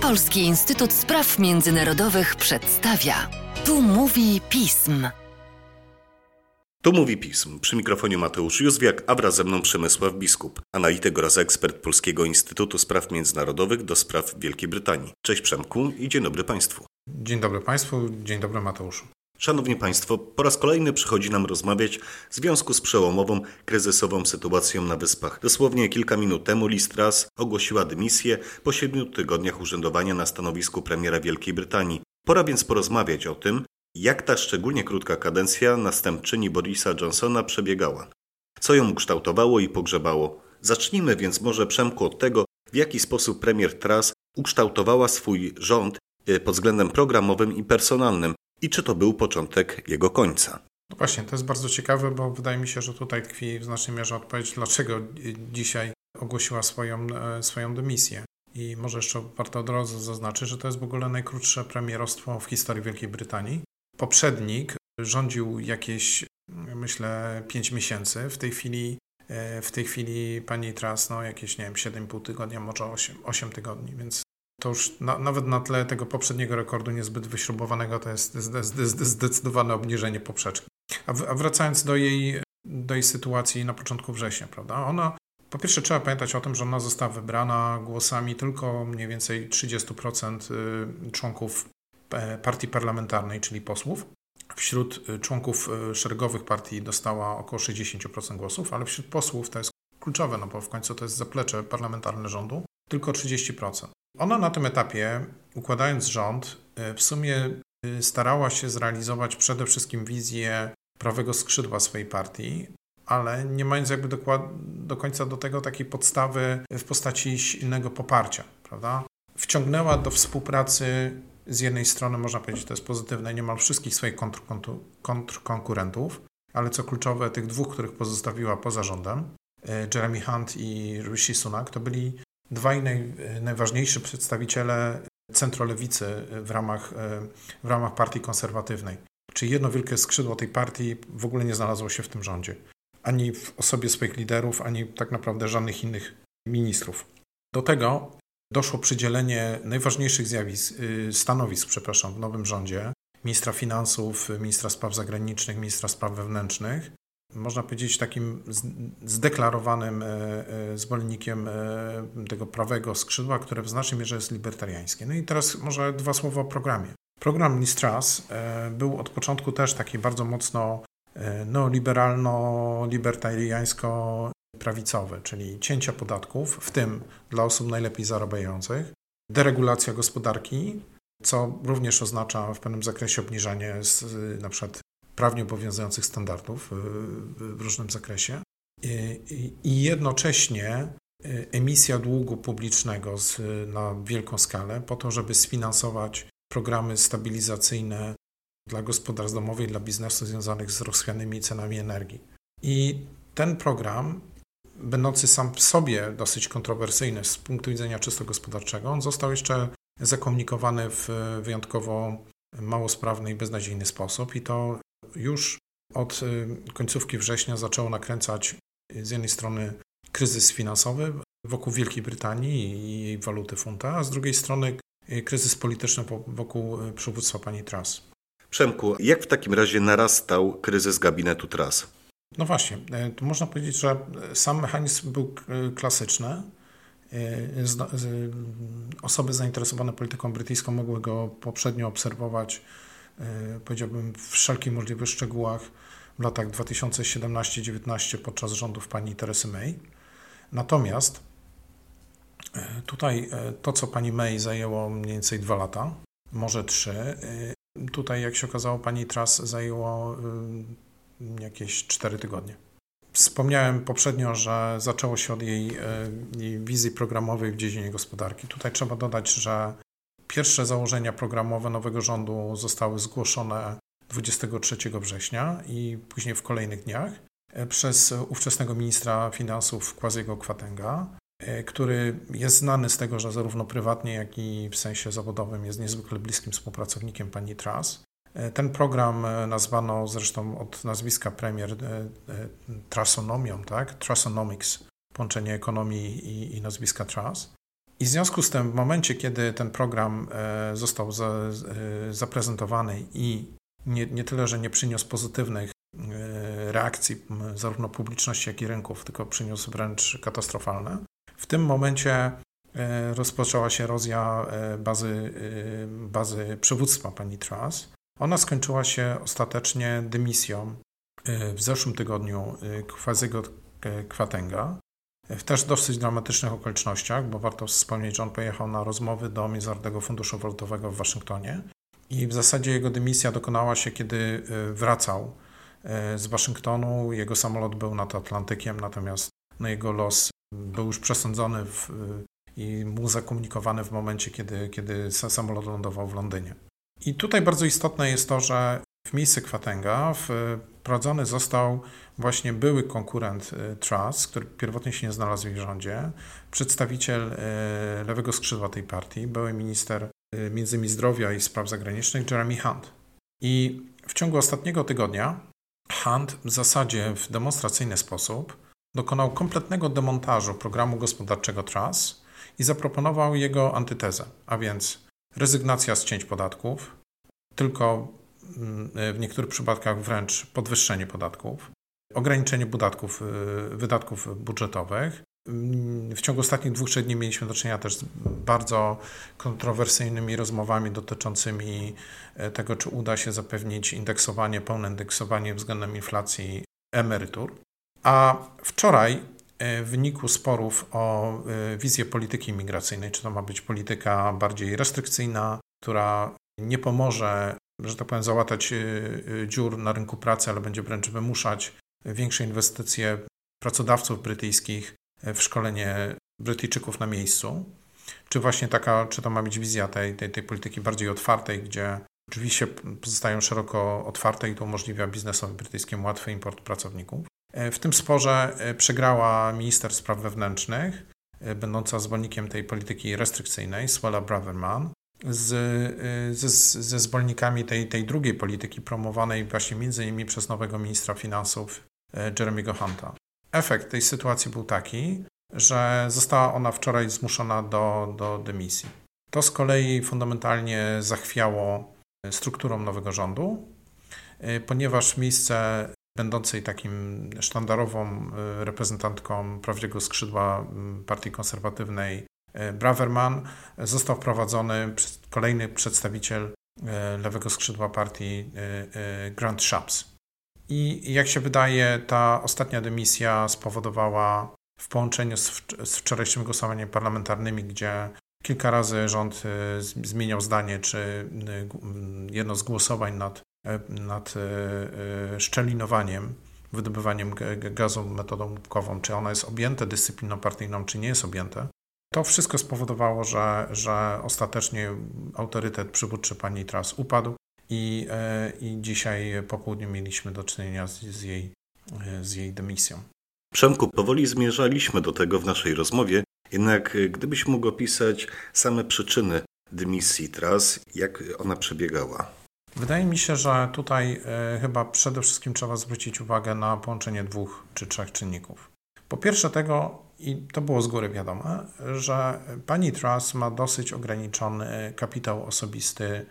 Polski Instytut Spraw Międzynarodowych przedstawia. Tu mówi pism. Tu mówi pism. Przy mikrofonie Mateusz Józwiak, a wraz ze mną Przemysław Biskup, analityk oraz ekspert Polskiego Instytutu Spraw Międzynarodowych do spraw Wielkiej Brytanii. Cześć Przemku i dzień dobry Państwu. Dzień dobry Państwu, dzień dobry Mateuszu. Szanowni Państwo, po raz kolejny przychodzi nam rozmawiać w związku z przełomową, kryzysową sytuacją na Wyspach. Dosłownie kilka minut temu Liz Truss ogłosiła dymisję po siedmiu tygodniach urzędowania na stanowisku premiera Wielkiej Brytanii. Pora więc porozmawiać o tym, jak ta szczególnie krótka kadencja następczyni Borisa Johnsona przebiegała. Co ją ukształtowało i pogrzebało? Zacznijmy więc może Przemku od tego, w jaki sposób premier Truss ukształtowała swój rząd e, pod względem programowym i personalnym, i czy to był początek jego końca. No właśnie, to jest bardzo ciekawe, bo wydaje mi się, że tutaj tkwi w znacznej mierze odpowiedź, dlaczego dzisiaj ogłosiła swoją, e, swoją dymisję. I może jeszcze warto od razu zaznaczyć, że to jest w ogóle najkrótsze premierostwo w historii Wielkiej Brytanii. Poprzednik rządził jakieś, myślę, 5 miesięcy. W tej chwili, e, w tej chwili pani Truss, no jakieś, nie wiem, 7,5 tygodnia, może 8, 8 tygodni, więc to już na, nawet na tle tego poprzedniego rekordu niezbyt wyśrubowanego to jest zdecydowane obniżenie poprzeczki. A, w, a wracając do jej, do jej sytuacji na początku września, prawda? Ona, po pierwsze trzeba pamiętać o tym, że ona została wybrana głosami tylko mniej więcej 30% y, członków e, partii parlamentarnej, czyli posłów. Wśród y, członków y, szeregowych partii dostała około 60% głosów, ale wśród posłów to jest kluczowe, no bo w końcu to jest zaplecze parlamentarne rządu, tylko 30%. Ona na tym etapie, układając rząd, e, w sumie e, starała się zrealizować przede wszystkim wizję prawego skrzydła swojej partii, ale nie mając jakby do, do końca do tego takiej podstawy w postaci silnego poparcia, prawda? Wciągnęła do współpracy z jednej strony, można powiedzieć, to jest pozytywne, niemal wszystkich swoich kontrkonkurentów, ale co kluczowe, tych dwóch, których pozostawiła poza rządem, e, Jeremy Hunt i Rishi Sunak, to byli dwaj naj, najważniejsi przedstawiciele centrolewicy w ramach, w ramach partii konserwatywnej. Czyli jedno wielkie skrzydło tej partii w ogóle nie znalazło się w tym rządzie. Ani w osobie swoich liderów, ani tak naprawdę żadnych innych ministrów. Do tego doszło przydzielenie najważniejszych zjawisk, y, stanowisk przepraszam, w nowym rządzie. Ministra finansów, ministra spraw zagranicznych, ministra spraw wewnętrznych można powiedzieć, takim zdeklarowanym e, e, zwolennikiem e, tego prawego skrzydła, które w znacznej mierze jest libertariańskie. No i teraz może dwa słowa o programie. Program Listras był od początku też taki bardzo mocno neoliberalno-libertariańsko-prawicowy, czyli cięcia podatków, w tym dla osób najlepiej zarabiających, deregulacja gospodarki, co również oznacza w pewnym zakresie obniżanie z, na przykład prawnie obowiązujących standardów y, w różnym zakresie i jednocześnie y, emisja długu publicznego na wielką skalę po to, żeby sfinansować programy stabilizacyjne dla gospodarstw domowych, dla biznesu związanych z rosnącymi cenami energii. I ten program, będący sam w sobie dosyć kontrowersyjny z punktu widzenia czysto gospodarczego, on został jeszcze zakomunikowany w wyjątkowo mało sprawny i beznadziejny sposób i to już od y, końcówki września zaczęło nakręcać z jednej strony kryzys finansowy wokół Wielkiej Brytanii i jej waluty funta, a z drugiej strony y, kryzys polityczny wokół y, przywództwa pani Truss. Przemku, jak w takim razie narastał kryzys gabinetu Truss? No właśnie, tu można powiedzieć, że sam mechanizm był klasyczny. Osoby zainteresowane polityką brytyjską mogły go poprzednio obserwować powiedziałbym, w wszelkich możliwych szczegółach w latach 2017-19 podczas rządów pani Teresy May. Natomiast e, tutaj e, to, co pani May zajęło mniej więcej dwa lata, może trzy, tutaj, jak się okazało, pani Truss zajęło jakieś cztery tygodnie. Wspomniałem poprzednio, że zaczęło się od jej, jej wizji programowej w dziedzinie gospodarki. Tutaj trzeba dodać, że Pierwsze założenia programowe nowego rządu zostały zgłoszone 23 września i później w kolejnych dniach e, przez ówczesnego ministra finansów Kłaziego Kwatenga, e, który jest znany z tego, że zarówno prywatnie, jak i w sensie zawodowym jest niezwykle bliskim współpracownikiem pani Truss. E, ten program nazwano zresztą od nazwiska premier Trussonomią, tak? Trussonomics, połączenie ekonomii i, i nazwiska Truss. I w związku z tym, w momencie, kiedy ten program został za, zaprezentowany i nie, nie tyle, że nie przyniósł pozytywnych reakcji zarówno publiczności, jak i rynków, tylko przyniósł wręcz katastrofalne, w tym momencie E, rozpoczęła się erozja e, bazy, e, bazy przywództwa pani Truss. Ona skończyła się ostatecznie dymisją w zeszłym tygodniu Kwazego Kwatenga. W też dosyć dramatycznych okolicznościach, bo warto wspomnieć, że on pojechał na rozmowy do Międzynarodowego Funduszu Walutowego w Waszyngtonie i w zasadzie jego dymisja dokonała się, kiedy wracał z Waszyngtonu. Jego samolot był nad Atlantykiem, natomiast no, jego los był już przesądzony w, i mu zakomunikowany w momencie, kiedy, kiedy samolot lądował w Londynie. I tutaj bardzo istotne jest to, że w miejsce Kwatenga wprowadzony został właśnie były konkurent y, Truss, który pierwotnie się nie znalazł w ich rządzie, przedstawiciel y, lewego skrzydła tej partii, były minister między innymi zdrowia i spraw zagranicznych Jeremy Hunt. I w ciągu ostatniego tygodnia Hunt w zasadzie w demonstracyjny sposób dokonał kompletnego demontażu programu gospodarczego Truss i zaproponował jego antytezę, a więc rezygnacja z cięć podatków, tylko w niektórych przypadkach wręcz podwyższenie podatków, ograniczenie podatków, y, wydatków budżetowych. W ciągu ostatnich dwóch, trzech dni mieliśmy do czynienia też z bardzo kontrowersyjnymi rozmowami dotyczącymi e, tego, czy uda się zapewnić indeksowanie, pełne indeksowanie względem inflacji emerytur. A wczoraj w wyniku sporów o wizję polityki migracyjnej, czy to ma być polityka bardziej restrykcyjna, która nie pomoże, że tak powiem, załatać e, dziur na rynku pracy, ale będzie wręcz wymuszać większe inwestycje pracodawców brytyjskich w szkolenie Brytyjczyków na miejscu. Czy właśnie taka, czy to ma być wizja tej, tej, tej polityki bardziej otwartej, gdzie oczywiście pozostają szeroko otwarte i to umożliwia biznesowi brytyjskiemu łatwy import pracowników. E, w tym sporze e, przegrała minister spraw wewnętrznych, e, będąca zwolennikiem tej polityki restrykcyjnej, Swella Braverman, z, ze, ze zwolennikami tej, tej drugiej polityki promowanej właśnie między innymi przez nowego ministra finansów Jeremy'ego Hunta. Efekt tej sytuacji był taki, że została ona wczoraj zmuszona do, do dymisji. To z kolei fundamentalnie zachwiało strukturą nowego rządu, ponieważ miejsce będącej takim sztandarową reprezentantką prawdziwego skrzydła partii konserwatywnej Braverman, został wprowadzony kolejny przedstawiciel e, lewego skrzydła partii Grant Shapps. I jak się wydaje, ta ostatnia dymisja spowodowała w połączeniu z, wczorajszym głosowaniem parlamentarnymi, gdzie kilka razy rząd zmieniał zdanie, czy jedno z głosowań nad nad e, e, szczelinowaniem, wydobywaniem gazu metodą łupkową, czy ona jest objęte dyscypliną partyjną, czy nie jest objęte, to wszystko spowodowało, że, że ostatecznie autorytet przywódczy pani Tras upadł i, e, i dzisiaj po południu mieliśmy do czynienia z, z, jej, z jej dymisją. Przemku, powoli zmierzaliśmy do tego w naszej rozmowie, jednak gdybyś mógł opisać same przyczyny dymisji Tras, jak ona przebiegała? Wydaje mi się, że tutaj e, chyba przede wszystkim trzeba zwrócić uwagę na połączenie dwóch czy trzech czynników. Po pierwsze tego, i to było z góry wiadome, że pani Truss ma dosyć ograniczony kapitał osobisty,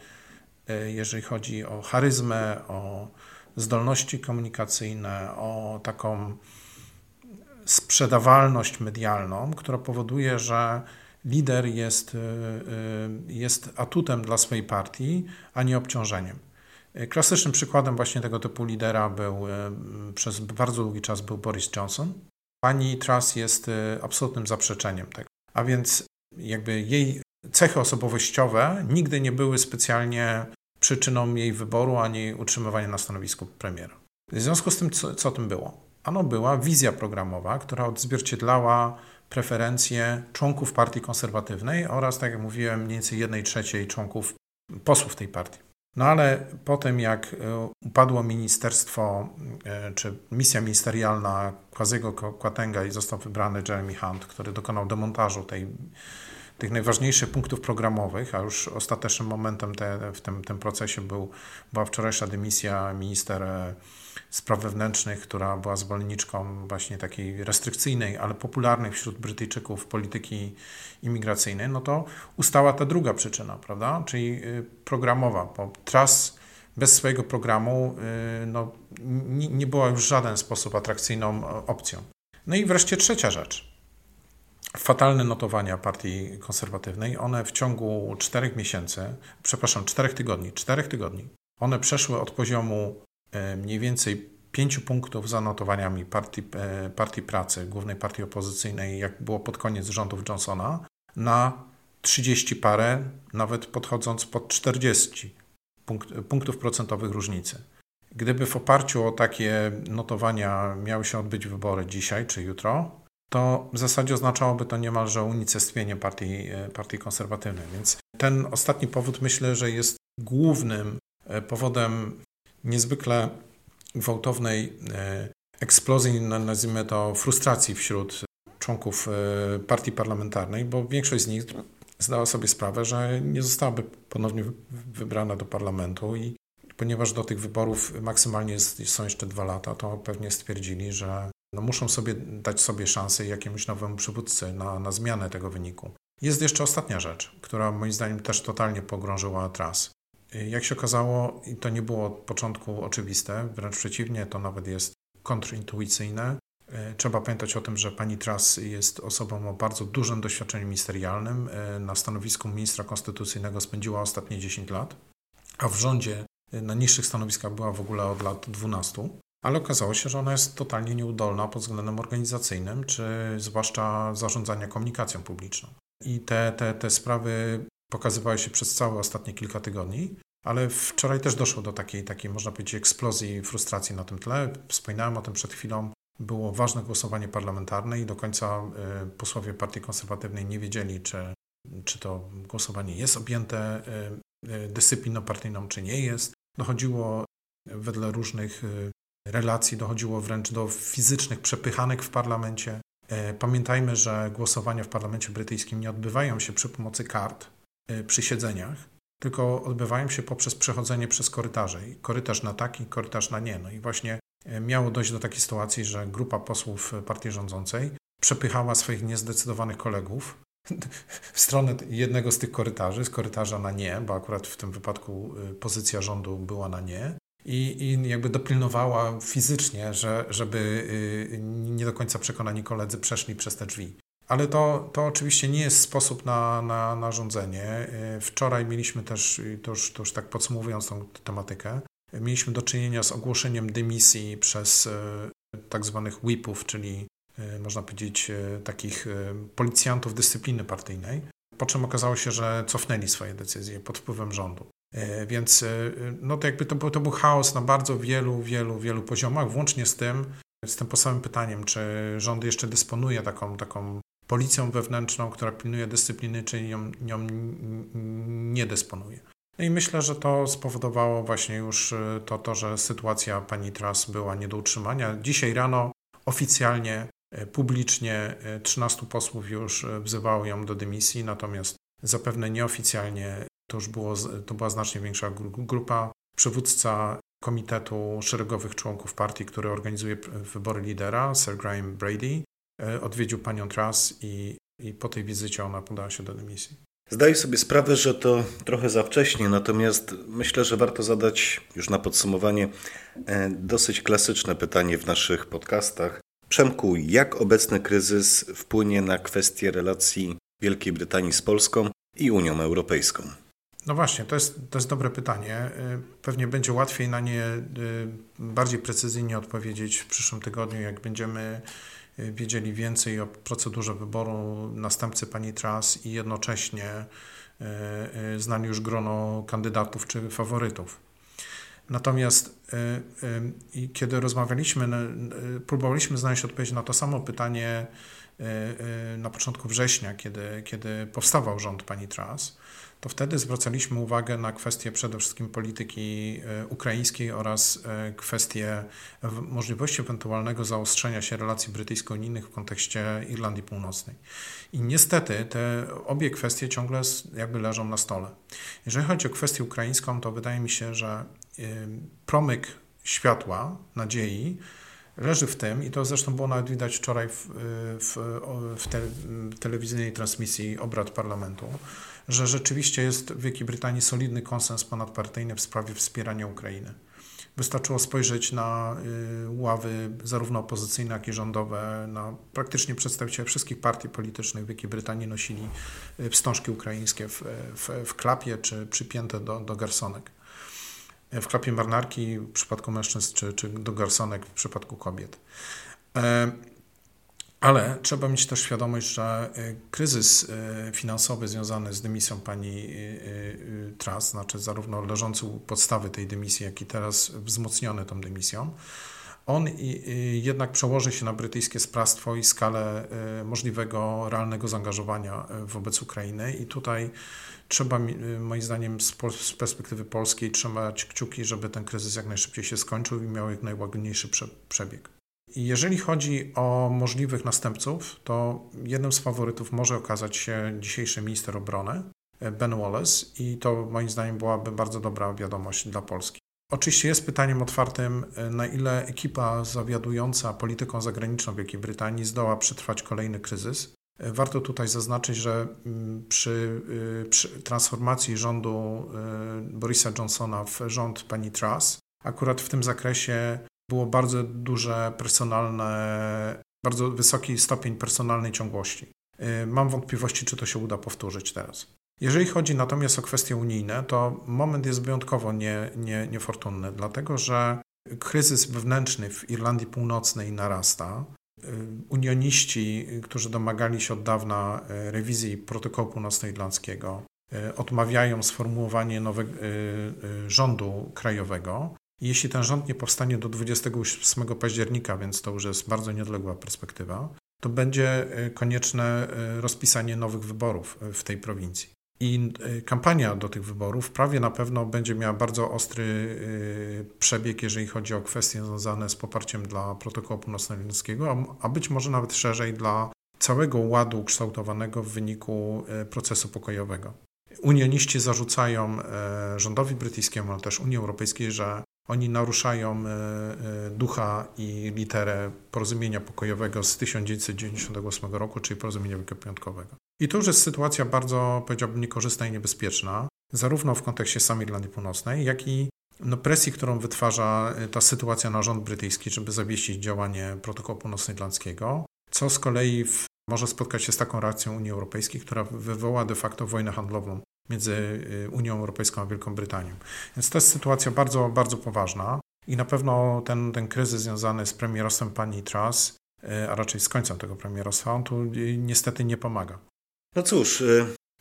e, jeżeli chodzi o charyzmę, o zdolności komunikacyjne, o taką sprzedawalność medialną, która powoduje, że lider jest, e, e, jest atutem dla swojej partii, a nie obciążeniem. Klasycznym przykładem właśnie tego typu lidera był przez bardzo długi czas był Boris Johnson. Pani Truss jest absolutnym zaprzeczeniem tego. A więc jakby jej cechy osobowościowe nigdy nie były specjalnie przyczyną jej wyboru ani utrzymywania na stanowisku premiera. W związku z tym, co, co tym było? Ano była wizja programowa, która odzwierciedlała preferencje członków partii konserwatywnej oraz, tak jak mówiłem, mniej więcej jednej trzeciej członków posłów tej partii. No ale potem, jak e, upadło ministerstwo, e, czy misja ministerialna Kwazego Kwatenga i został wybrany Jeremy Hunt, który dokonał demontażu tej, tych najważniejszych punktów programowych, a już ostatecznym momentem te, w tym, tym procesie był, była wczorajsza dymisja minister e, spraw wewnętrznych, która była zwolenniczką właśnie takiej restrykcyjnej, ale popularnej wśród Brytyjczyków polityki imigracyjnej, no to ustała ta druga przyczyna, prawda? Czyli y, programowa, bo Truss bez swojego programu y, no, nie, była już w żaden sposób atrakcyjną opcją. No i wreszcie trzecia rzecz. Fatalne notowania partii konserwatywnej, one w ciągu czterech miesięcy, przepraszam, czterech tygodni, czterech tygodni, one przeszły od poziomu e, mniej więcej pięciu punktów za notowaniami partii, e, partii pracy, głównej partii opozycyjnej, jak było pod koniec rządów Johnsona, na 30 parę, nawet podchodząc pod 40 punkt, punktów procentowych różnicy. Gdyby w oparciu o takie notowania miały się odbyć wybory dzisiaj czy jutro, to w zasadzie oznaczałoby to niemalże unicestwienie partii, e, partii konserwatywnej. Więc ten ostatni powód myślę, że jest głównym e, powodem niezwykle gwałtownej e, eksplozji, nazwijmy to frustracji wśród członków partii parlamentarnej, bo większość z nich zdała sobie sprawę, że nie zostałaby ponownie wybrana do parlamentu i ponieważ do tych wyborów maksymalnie są jeszcze dwa lata, to pewnie stwierdzili, że no muszą sobie dać sobie szansę jakiemuś nowemu przywódcy na, na zmianę tego wyniku. Jest jeszcze ostatnia rzecz, która moim zdaniem też totalnie pogrążyła tras. Jak się okazało, i to nie było od początku oczywiste, wręcz przeciwnie, to nawet jest kontrintuicyjne. E, trzeba pamiętać o tym, że pani Tras jest osobą o bardzo dużym doświadczeniu ministerialnym. E, na stanowisku ministra konstytucyjnego spędziła ostatnie 10 lat, a w rządzie e, na niższych stanowiskach była w ogóle od lat 12 ale okazało się, że ona jest totalnie nieudolna pod względem organizacyjnym, czy zwłaszcza zarządzania komunikacją publiczną. I te, te, te sprawy pokazywały się przez całe ostatnie kilka tygodni, ale wczoraj też doszło do takiej, takiej, można powiedzieć, eksplozji frustracji na tym tle. Wspominałem o tym przed chwilą. Było ważne głosowanie parlamentarne i do końca y, posłowie Partii Konserwatywnej nie wiedzieli, czy, czy to głosowanie jest objęte y, y, dyscypliną partyjną, czy nie jest. Dochodziło wedle różnych relacji dochodziło wręcz do fizycznych przepychanek w parlamencie. E, pamiętajmy, że głosowania w parlamencie brytyjskim nie odbywają się przy pomocy kart e, przy siedzeniach, tylko odbywają się poprzez przechodzenie przez korytarze. I korytarz na tak i korytarz na nie. No i właśnie e, miało dojść do takiej sytuacji, że grupa posłów partii rządzącej przepychała swoich niezdecydowanych kolegów w stronę jednego z tych korytarzy, z korytarza na nie, bo akurat w tym wypadku pozycja rządu była na nie, i, i jakby dopilnowała fizycznie, że, żeby y, nie do końca przekonani koledzy przeszli przez te drzwi. Ale to, to oczywiście nie jest sposób na, na, na rządzenie. Y, wczoraj mieliśmy też, to już, to już tak podsumowując tą tematykę, mieliśmy do czynienia z ogłoszeniem dymisji przez y, tak zwanych whipów, czyli można powiedzieć takich policjantów dyscypliny partyjnej, po czym okazało się, że cofnęli swoje decyzje pod wpływem rządu. E, więc e, no to jakby to to był chaos na bardzo wielu, wielu, wielu poziomach, włącznie z tym, z tym podstawowym pytaniem, czy rząd jeszcze dysponuje taką, taką policją wewnętrzną, która pilnuje dyscypliny, czy nią, nią nie dysponuje. No i myślę, że to spowodowało właśnie już e, to, to, że sytuacja pani Tras była nie do utrzymania. Dzisiaj rano oficjalnie, publicznie 13 posłów już wzywało ją do dymisji, natomiast zapewne nieoficjalnie to już było, to była znacznie większa grupa. Przywódca Komitetu Szeregowych Członków Partii, który organizuje wybory lidera, Sir Graham Brady, e, odwiedził panią Truss i, i po tej wizycie ona podała się do dymisji. Zdaję sobie sprawę, że to trochę za wcześnie, natomiast myślę, że warto zadać już na podsumowanie e, dosyć klasyczne pytanie w naszych podcastach. Przemku, jak obecny kryzys wpłynie na kwestię relacji Wielkiej Brytanii z Polską i Unią Europejską? No właśnie, to jest, to jest dobre pytanie. Y, pewnie będzie łatwiej na nie y, bardziej precyzyjnie odpowiedzieć w przyszłym tygodniu, jak będziemy y, wiedzieli więcej o procedurze wyboru następcy pani Tras i jednocześnie znani już grono kandydatów czy faworytów. Natomiast kiedy rozmawialiśmy, próbowaliśmy znaleźć odpowiedź na to samo pytanie na początku września, kiedy, kiedy powstawał rząd pani Truss, to wtedy zwracaliśmy uwagę na kwestie przede wszystkim polityki e, ukraińskiej oraz e, kwestie możliwości ewentualnego zaostrzenia się relacji brytyjsko-unijnych w kontekście Irlandii Północnej. I niestety te obie kwestie ciągle jakby leżą na stole. Jeżeli chodzi o kwestię ukraińską, to wydaje mi się, że e, promyk światła, nadziei, leży w tym, i to zresztą było nawet widać wczoraj w, w, w, te, w telewizyjnej transmisji obrad parlamentu, że rzeczywiście jest w Wielkiej Brytanii solidny konsens ponadpartyjny w sprawie wspierania Ukrainy. Wystarczyło spojrzeć na y, ławy zarówno opozycyjne, jak i rządowe, na praktycznie przedstawiciele wszystkich partii politycznych w Wielkiej Brytanii nosili y, wstążki ukraińskie w, w, w klapie czy przypięte do, do garsonek. W klapie marynarki w przypadku mężczyzn, czy, czy do garsonek w przypadku kobiet. E, ale trzeba mieć też świadomość, że y, kryzys y, finansowy związany z dymisją pani Truss, znaczy zarówno leżący u podstawy tej dymisji, jak i teraz wzmocniony tą dymisją, on jednak przełoży się na brytyjskie sprawstwo i skalę możliwego realnego zaangażowania wobec Ukrainy i tutaj trzeba, moim zdaniem, z perspektywy polskiej trzymać kciuki, żeby ten kryzys jak najszybciej się skończył i miał jak najłagodniejszy przebieg. Jeżeli chodzi o możliwych następców, to jednym z faworytów może okazać się dzisiejszy minister obrony, Ben Wallace, i to moim zdaniem byłaby bardzo dobra wiadomość dla Polski. Oczywiście jest pytaniem otwartym, e, na ile ekipa zawiadująca polityką zagraniczną Wielkiej Brytanii zdoła przetrwać kolejny kryzys. E, warto tutaj zaznaczyć, że mm, przy, przy transformacji rządu Borisa Johnsona w rząd pani Truss, akurat w tym zakresie było bardzo duże personalne, bardzo wysoki stopień personalnej ciągłości. Mam wątpliwości, czy to się uda powtórzyć teraz. Jeżeli chodzi natomiast o kwestie unijne, to moment jest wyjątkowo nie, nie, niefortunny, dlatego że kryzys wewnętrzny w Irlandii Północnej narasta. Y, unioniści, którzy domagali się od dawna y, rewizji protokołu północnoirlandzkiego, odmawiają sformułowania nowego rządu krajowego. Jeśli ten rząd nie powstanie do 28 października, więc to już jest bardzo nieodległa perspektywa, to będzie konieczne rozpisanie nowych wyborów w tej prowincji. I kampania do tych wyborów prawie na pewno będzie miała bardzo ostry przebieg, jeżeli chodzi o kwestie związane z poparciem dla protokołu północnoirlandzkiego, a być może nawet szerzej dla całego ładu ukształtowanego w wyniku procesu pokojowego. Unioniści zarzucają rządowi brytyjskiemu, ale też Unii Europejskiej, że oni naruszają e, e, ducha i literę porozumienia pokojowego z 1998 roku, czyli porozumienia wielkopiątkowego. I to już jest sytuacja bardzo, powiedziałbym, niekorzystna i niebezpieczna, zarówno w kontekście samej Irlandii Północnej, jak i no, presji, którą wytwarza e, ta sytuacja na rząd brytyjski, żeby zawiesić działanie protokołu północnoirlandzkiego, co z kolei w, może spotkać się z taką reakcją Unii Europejskiej, która wywoła de facto wojnę handlową między y, Unią Europejską a Wielką Brytanią. Więc to jest sytuacja bardzo, bardzo poważna i na pewno ten, ten kryzys związany z premierostwem pani Truss, y, a raczej z końcem tego premierostwa, on tu y, niestety nie pomaga. No cóż,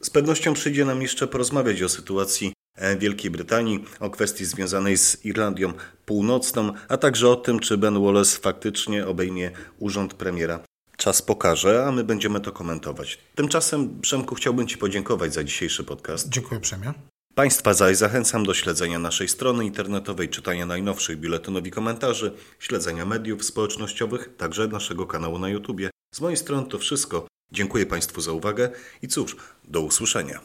z pewnością przyjdzie nam jeszcze porozmawiać o sytuacji e, Wielkiej Brytanii, o kwestii związanej z Irlandią Północną, a także o tym, czy Ben Wallace faktycznie obejmie urząd premiera Czas pokaże, a my będziemy to komentować. Tymczasem, Przemku, chciałbym Ci podziękować za dzisiejszy podcast. Dziękuję, Przemie. Państwa zaś zachęcam do śledzenia naszej strony internetowej, czytania najnowszych biuletynów i komentarzy, śledzenia mediów społecznościowych, także naszego kanału na YouTube. Z mojej strony to wszystko. Dziękuję Państwu za uwagę i cóż, do usłyszenia.